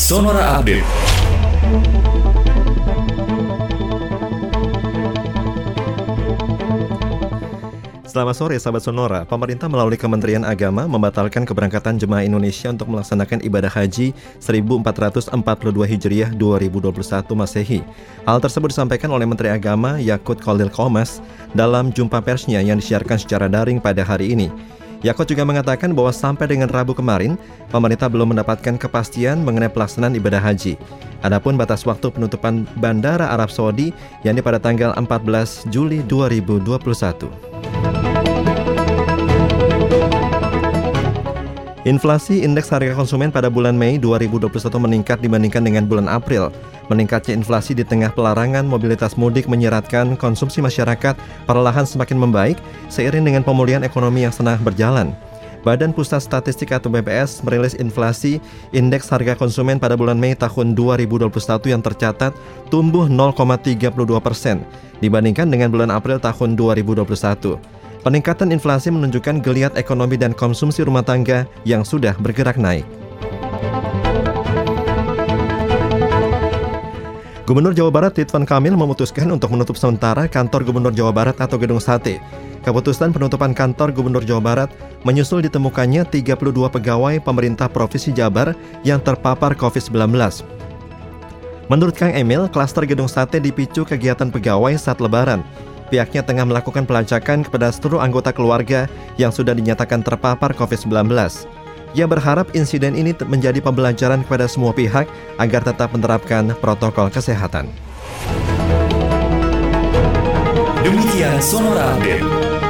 Sonora Update. Selamat sore sahabat Sonora. Pemerintah melalui Kementerian Agama membatalkan keberangkatan jemaah Indonesia untuk melaksanakan ibadah haji 1442 Hijriah 2021 Masehi. Hal tersebut disampaikan oleh Menteri Agama Yakut Khalil Komas dalam jumpa persnya yang disiarkan secara daring pada hari ini. Yakut juga mengatakan bahwa sampai dengan Rabu kemarin, pemerintah belum mendapatkan kepastian mengenai pelaksanaan ibadah haji. Adapun batas waktu penutupan Bandara Arab Saudi yakni pada tanggal 14 Juli 2021. Inflasi indeks harga konsumen pada bulan Mei 2021 meningkat dibandingkan dengan bulan April. Meningkatnya inflasi di tengah pelarangan mobilitas mudik menyeratkan konsumsi masyarakat perlahan semakin membaik seiring dengan pemulihan ekonomi yang sedang berjalan. Badan Pusat Statistik atau BPS merilis inflasi indeks harga konsumen pada bulan Mei tahun 2021 yang tercatat tumbuh 0,32 persen dibandingkan dengan bulan April tahun 2021. Peningkatan inflasi menunjukkan geliat ekonomi dan konsumsi rumah tangga yang sudah bergerak naik. Gubernur Jawa Barat Ridwan Kamil memutuskan untuk menutup sementara kantor Gubernur Jawa Barat atau Gedung Sate. Keputusan penutupan kantor Gubernur Jawa Barat menyusul ditemukannya 32 pegawai pemerintah Provinsi Jabar yang terpapar COVID-19. Menurut Kang Emil, klaster Gedung Sate dipicu kegiatan pegawai saat lebaran. Pihaknya tengah melakukan pelacakan kepada seluruh anggota keluarga yang sudah dinyatakan terpapar COVID-19. Ia berharap insiden ini menjadi pembelajaran kepada semua pihak agar tetap menerapkan protokol kesehatan. Demikian Sonora Update.